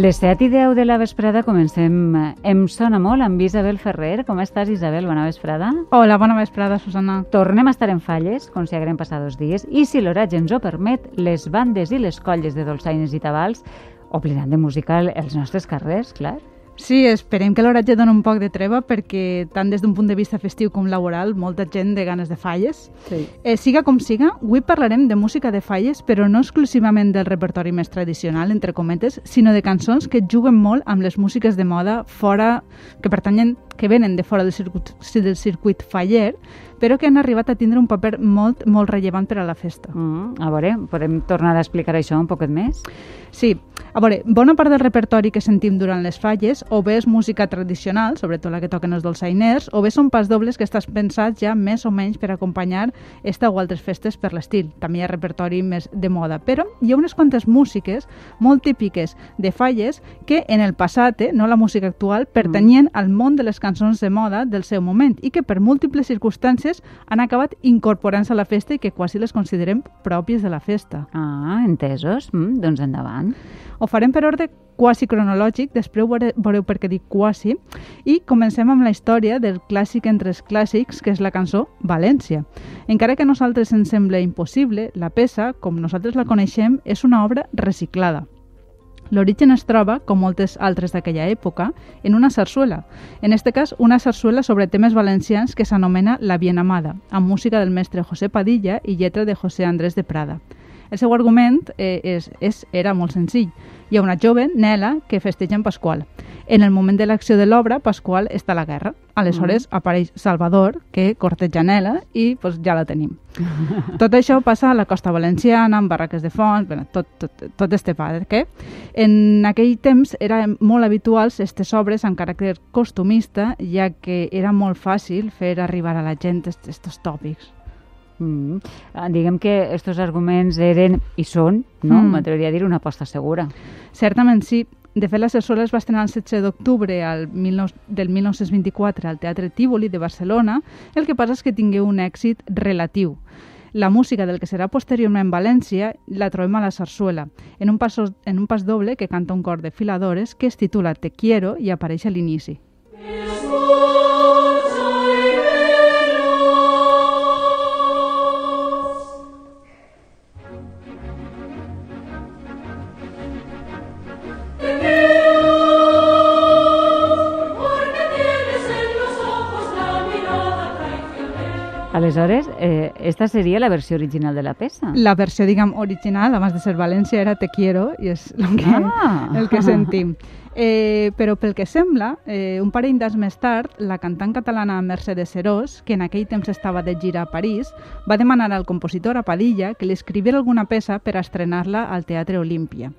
Les 7 i 10 de la vesprada comencem Em sona molt amb Isabel Ferrer. Com estàs, Isabel? Bona vesprada. Hola, bona vesprada, Susana. Tornem a estar en falles, com si haguem passat dos dies, i si l'horatge ens ho permet, les bandes i les colles de dolçaines i tabals ompliran de música els nostres carrers, clar. Sí, esperem que l'horatge doni un poc de treva perquè tant des d'un punt de vista festiu com laboral molta gent de ganes de falles. Sí. Eh, siga com siga, avui parlarem de música de falles, però no exclusivament del repertori més tradicional, entre cometes, sinó de cançons que juguen molt amb les músiques de moda fora, que pertanyen, que venen de fora del circuit, del circuit faller, però que han arribat a tindre un paper molt, molt rellevant per a la festa. Mm, a veure, podem tornar a explicar això un poquet més? Sí, a veure, bona part del repertori que sentim durant les falles o bé és música tradicional, sobretot la que toquen els dolçainers, o bé són pas dobles que estàs pensats ja més o menys per acompanyar esta o altres festes per l'estil. També hi ha repertori més de moda, però hi ha unes quantes músiques molt típiques de falles que en el passat, eh, no la música actual, pertanyien mm. al món de les cançons de moda del seu moment i que per múltiples circumstàncies han acabat incorporant-se a la festa i que quasi les considerem pròpies de la festa. Ah, entesos. Mm, doncs endavant. Ho farem per ordre quasi cronològic, després veure, veureu per què dic quasi, i comencem amb la història del clàssic entre els clàssics, que és la cançó València. Encara que a nosaltres ens sembla impossible, la peça, com nosaltres la coneixem, és una obra reciclada. L'origen es troba, com moltes altres d'aquella època, en una sarsuela. En este cas, una sarsuela sobre temes valencians que s'anomena La Bien Amada, amb música del mestre José Padilla i lletra de José Andrés de Prada. El seu argument eh, és, és, era molt senzill. Hi ha una jove, Nela, que festeja en Pasqual. En el moment de l'acció de l'obra, Pasqual està a la guerra. Aleshores mm. apareix Salvador, que corteja Nela, i pues, ja la tenim. tot això passa a la costa valenciana, amb barraques de fons, bueno, tot, tot, tot este que En aquell temps eren molt habituals aquestes obres amb caràcter costumista, ja que era molt fàcil fer arribar a la gent aquests tòpics. Mm. Ah, diguem que aquests arguments eren i són, no? Mm. M'atreviria a dir una aposta segura. Certament sí. De fet, la Sessola es va estrenar el 16 d'octubre del 1924 al Teatre Tívoli de Barcelona. El que passa és que tingué un èxit relatiu. La música del que serà posteriorment en València la trobem a la Sarsuela, en un, pas, en un pas doble que canta un cor de filadores que es titula Te quiero i apareix a l'inici. Aleshores, eh, esta seria la versió original de la peça. La versió, diguem, original, abans de ser València, era Te quiero, i és el que, ah. el que sentim. Eh, però pel que sembla, eh, un parell d'anys més tard, la cantant catalana Mercedes Serós, que en aquell temps estava de gira a París, va demanar al compositor a Padilla que li escriviera alguna peça per estrenar-la al Teatre Olímpia.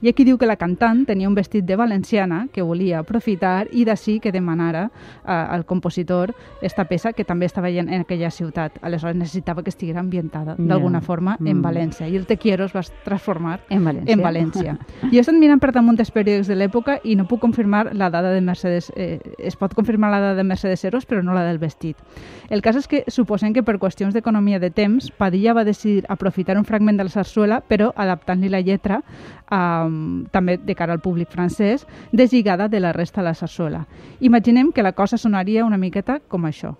I aquí diu que la cantant tenia un vestit de valenciana que volia aprofitar i d'ací que demanara uh, al compositor esta peça que també estava en, en aquella ciutat. Aleshores necessitava que estigués ambientada yeah. d'alguna forma mm. en València. I el Te Quiero es va transformar en València. En València. jo he estat mirant per damunt dels periòdics de l'època i no puc confirmar la dada de Mercedes... Eh, es pot confirmar la dada de Mercedes Eros, però no la del vestit. El cas és que suposem que per qüestions d'economia de temps, Padilla va decidir aprofitar un fragment de la sarsuela, però adaptant-li la lletra a, també de cara al públic francès, deslligada de la resta de la sarsuela. Imaginem que la cosa sonaria una miqueta com això.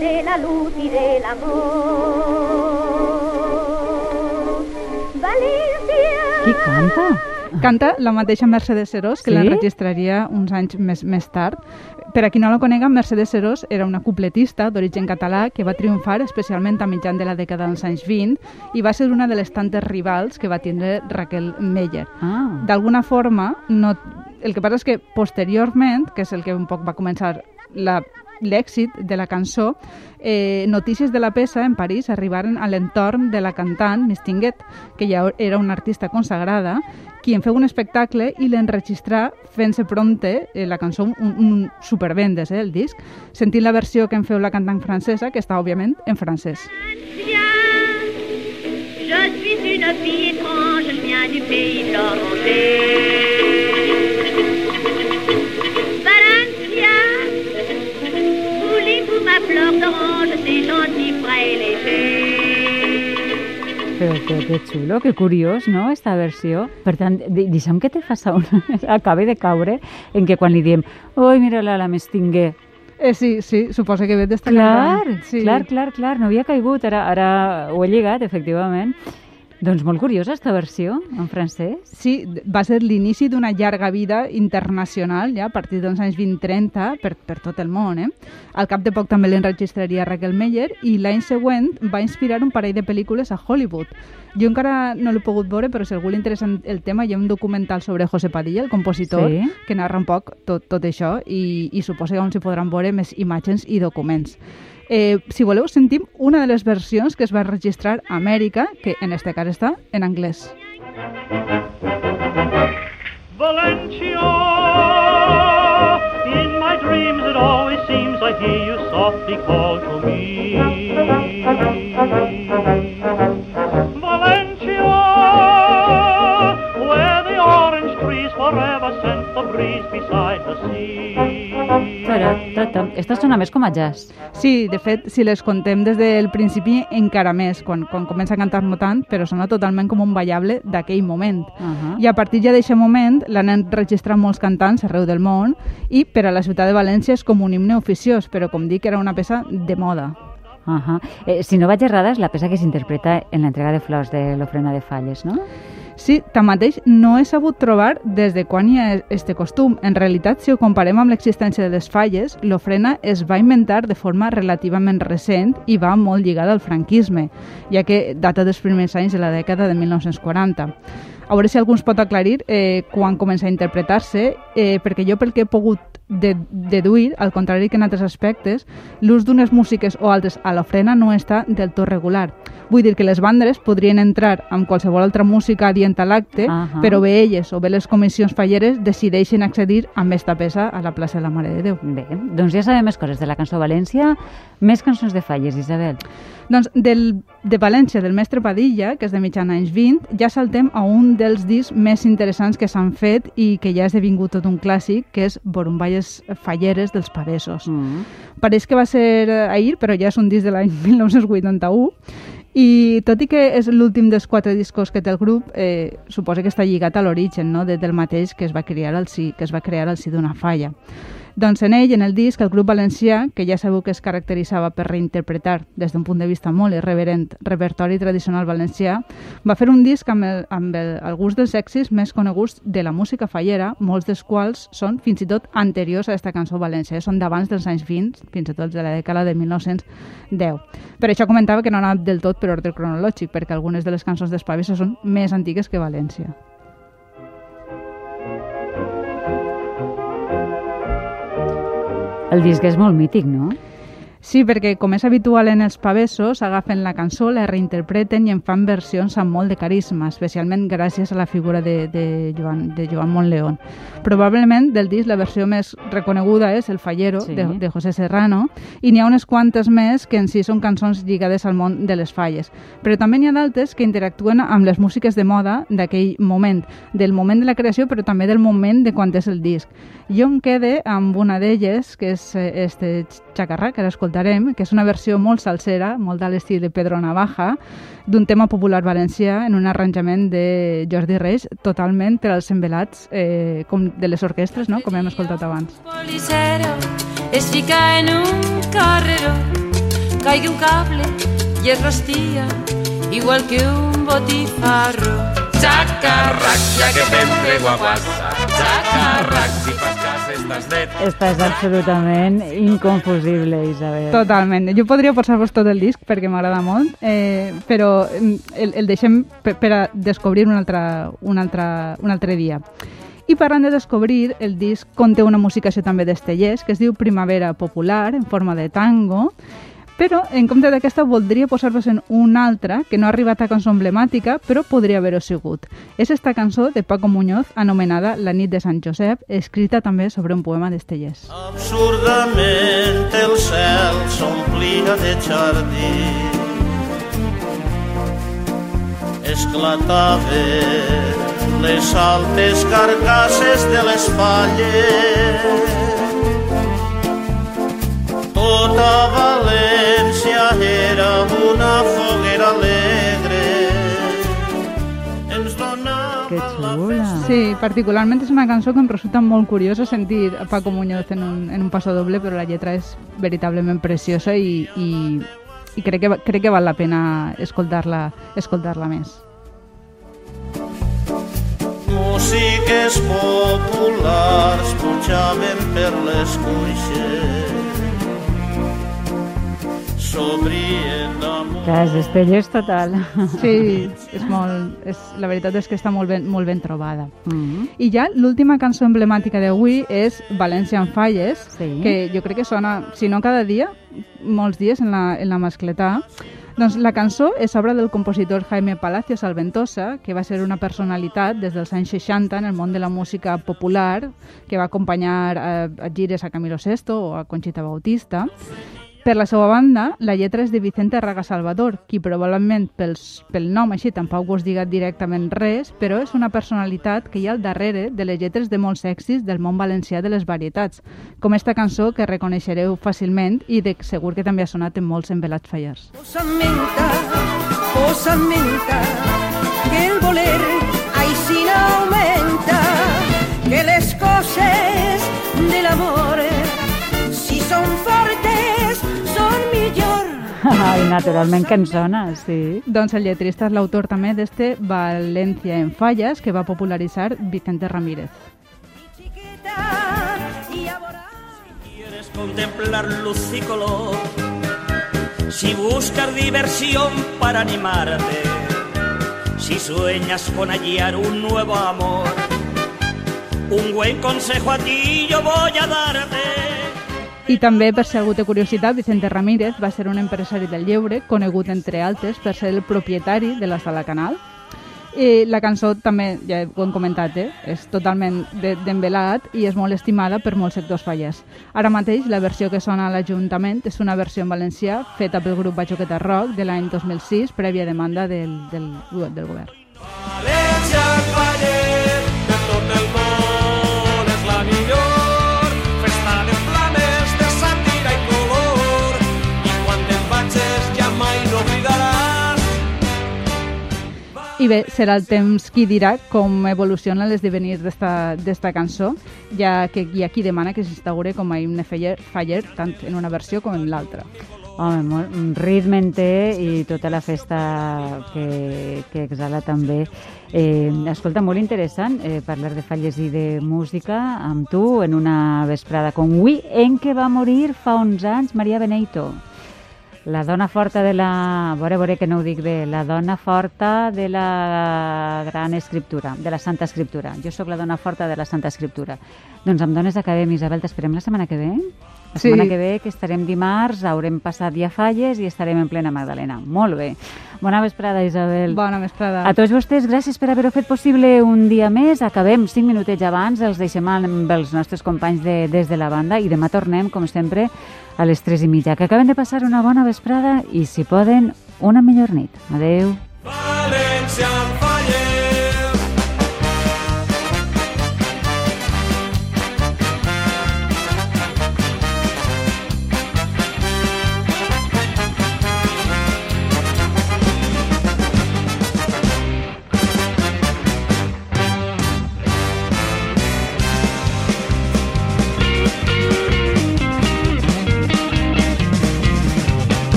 de la luz y del amor. Valencia. Qui canta? Canta la mateixa Mercedes Serós, que sí? l'enregistraria uns anys més, més tard. Per a qui no la conega, Mercedes Serós era una cupletista d'origen català que va triomfar especialment a mitjan de la dècada dels anys 20 i va ser una de les tantes rivals que va tindre Raquel Meyer. Ah. D'alguna forma, no, el que passa és que posteriorment, que és el que un poc va començar la l'èxit de la cançó, eh, notícies de la peça en París arribaren a l'entorn de la cantant Mistinguet, que ja era una artista consagrada, qui en feu un espectacle i l'enregistrà fent-se prompte eh, la cançó, un, un supervendes, eh, el disc, sentint la versió que en feu la cantant francesa, que està, òbviament, en francès. Je suis une fille étrange, je viens du pays Però que, que xulo, que curiós, no?, esta versió. Per tant, deixa'm que te faça una... Acabe de caure en que quan li diem «Oi, mira-la, la mestingué», Eh, sí, sí, suposa que ve d'estar... Clar, sí. clar, clar, clar, no havia caigut, ara, ara ho he lligat, efectivament. Doncs molt curiosa aquesta versió, en francès. Sí, va ser l'inici d'una llarga vida internacional, ja a partir dels anys 20-30, per, per tot el món. Eh? Al cap de poc també l'enregistraria Raquel Meyer i l'any següent va inspirar un parell de pel·lícules a Hollywood. Jo encara no l'he pogut veure, però si algú li interessa el tema, hi ha un documental sobre José Padilla, el compositor, Sí. que narra un poc tot, tot això i, i suposa que on s'hi podran veure més imatges i documents. Eh, si voleu, sentim una de les versions que es va registrar a Amèrica, que en este cas està en anglès. Valencia, in my dreams it always seems I hear you softly call to me. Esta sona més com a jazz. Sí, de fet, si les contem des del principi, encara més, quan, quan comença a cantar no tant, però sona totalment com un ballable d'aquell moment. Uh -huh. I a partir ja d'aquest moment l'han enregistrat molts cantants arreu del món i per a la ciutat de València és com un himne oficiós, però com dic, era una peça de moda. Uh -huh. eh, si no vaig errada, és la peça que s'interpreta en l'entrega de flors de l'ofrena de falles, no? Sí, tanmateix no he sabut trobar des de quan hi ha este costum. En realitat, si ho comparem amb l'existència de les falles, l'ofrena es va inventar de forma relativament recent i va molt lligada al franquisme, ja que data dels primers anys de la dècada de 1940. A veure si algú ens pot aclarir eh, quan comença a interpretar-se, eh, perquè jo pel que he pogut de, deduir, al contrari que en altres aspectes, l'ús d'unes músiques o altres a l'ofrena no està del tot regular. Vull dir que les bandes podrien entrar amb qualsevol altra música adient a l'acte, Ahà. però bé elles o bé les comissions falleres decideixen accedir amb esta peça a la plaça de la Mare de Déu. Bé, doncs ja sabem més coses de la cançó València, més cançons de falles, Isabel. Doncs del, de València, del mestre Padilla, que és de mitjan anys 20, ja saltem a un dels discs més interessants que s'han fet i que ja ha esdevingut tot un clàssic, que és Borumballes falleres dels Pavessos. Mm. Pareix que va ser eh, ahir, però ja és un disc de l'any 1981, i tot i que és l'últim dels quatre discos que té el grup, eh, suposa que està lligat a l'origen no? de, del mateix que es va crear al si, que es va crear al si d'una falla. Doncs en ell, en el disc, el grup valencià, que ja sabeu que es caracteritzava per reinterpretar des d'un punt de vista molt irreverent repertori tradicional valencià, va fer un disc amb, el, amb el, alguns dels èxits més coneguts de la música fallera, molts dels quals són fins i tot anteriors a aquesta cançó València, són d'abans dels anys 20, fins i tot de la dècada de 1910. Per això comentava que no anava del tot per ordre cronològic, perquè algunes de les cançons d'Espavissa són més antigues que València. El disc és molt mític, no? Sí, perquè com és habitual en els pavessos, agafen la cançó, la reinterpreten i en fan versions amb molt de carisma, especialment gràcies a la figura de, de, Joan, de Joan Montleón. Probablement del disc la versió més reconeguda és El Fallero, Sí. de, de José Serrano, i n'hi ha unes quantes més que en si són cançons lligades al món de les falles. Però també n'hi ha d'altres que interactuen amb les músiques de moda d'aquell moment, del moment de la creació, però també del moment de quan és el disc. Jo em quede amb una d'elles, que és eh, este Chacarrà, que ara escoltarem, que és una versió molt salsera, molt a l'estil de Pedro Navaja, d'un tema popular valencià en un arranjament de Jordi Reis, totalment per als envelats eh, com de les orquestres, no? com hem escoltat abans. policero es fica en un carrero, cae un cable y es rostilla, igual que un botifarro. Chacarrac, ja que t'entre guapassa. Estàs net. Esta és absolutament inconfusible, Isabel. Totalment. Jo podria posar-vos tot el disc perquè m'agrada molt, eh, però mm, el, el deixem per, per a descobrir un altre, un, altre, un altre dia. I parlant de descobrir, el disc conté una musicació també d'Estellers, que es diu Primavera Popular, en forma de tango, però en compte d'aquesta voldria posar-vos en una altra que no ha arribat a cançó emblemàtica, però podria haver-ho sigut. És esta cançó de Paco Muñoz anomenada La nit de Sant Josep, escrita també sobre un poema d'Estellers. Absurdament el cel s'omplia de jardí. Esclataven les altes carcasses de les falles. Tota València era una foguera alegre. que xula. Sí, particularment és una cançó que em resulta molt curiosa sentir Paco Muñoz en un, en un paso doble, però la lletra és veritablement preciosa i, i, i crec, que, crec que val la pena escoltar-la escoltar més. Músiques populars pujaven per les cuixes. Clar, és estellers total. Sí, és molt, és, la veritat és que està molt ben, molt ben trobada. Mm -hmm. I ja l'última cançó emblemàtica d'avui és València en falles, Sí. que jo crec que sona, si no cada dia, molts dies en la, en la mascletà. Doncs la cançó és obra del compositor Jaime Palacios Alventosa, que va ser una personalitat des dels anys 60 en el món de la música popular, que va acompanyar a, a gires a Camilo VI o a Conchita Bautista. Per la seva banda, la lletra és de Vicente Raga Salvador, qui probablement pels, pel nom així tampoc us diga directament res, però és una personalitat que hi ha al darrere de les lletres de molts èxits del món valencià de les varietats, com esta cançó que reconeixereu fàcilment i de segur que també ha sonat en molts envelats fallers. Posa en menta, posa en menta, que el voler així no augmenta, que les coses Ai, naturalment que en sona, sí. Doncs el lletrista és l'autor també d'este València en falles que va popularitzar Vicente Ramírez. Ahora... quieres contemplar luz y color, si buscas diversión para animarte, si sueñas con hallar un nuevo amor, un buen consejo a ti yo voy a darte. I també, per si algú té curiositat, Vicente Ramírez va ser un empresari del lleure, conegut entre altres per ser el propietari de la Sala Canal. I la cançó també, ja ho hem comentat, eh? és totalment de- d'envelat i és molt estimada per molts sectors fallers. Ara mateix, la versió que sona a l'Ajuntament és una versió en valencià feta pel grup Bajoqueta Rock de l'any 2006, prèvia demanda del, del, del govern. València I bé, serà el temps qui dirà com evoluciona l'esdevenir d'esta cançó, ja que hi ha qui demana que s'instaure com a himne faller, tant en una versió com en l'altra. Home, molt, ritme en té i tota la festa que, que exhala també. Eh, escolta, molt interessant eh, parlar de falles i de música amb tu en una vesprada com avui, en què va morir fa uns anys Maria Beneito. La dona forta de la... A veure que no ho dic bé. La dona forta de la gran escriptura, de la Santa Escriptura. Jo sóc la dona forta de la Santa Escriptura. Doncs amb dones acabem, Isabel. T'esperem la setmana que ve? La Sí. setmana que ve, que estarem dimarts, haurem passat ja falles i estarem en plena Magdalena. Molt bé. Bona vesprada, Isabel. Bona vesprada. A tots vostès, gràcies per haver-ho fet possible un dia més. Acabem cinc minutets abans, els deixem amb els nostres companys de, des de la banda i demà tornem, com sempre, a les tres i mitja. Que acaben de passar una bona vesprada i, si poden, una millor nit. Adeu. València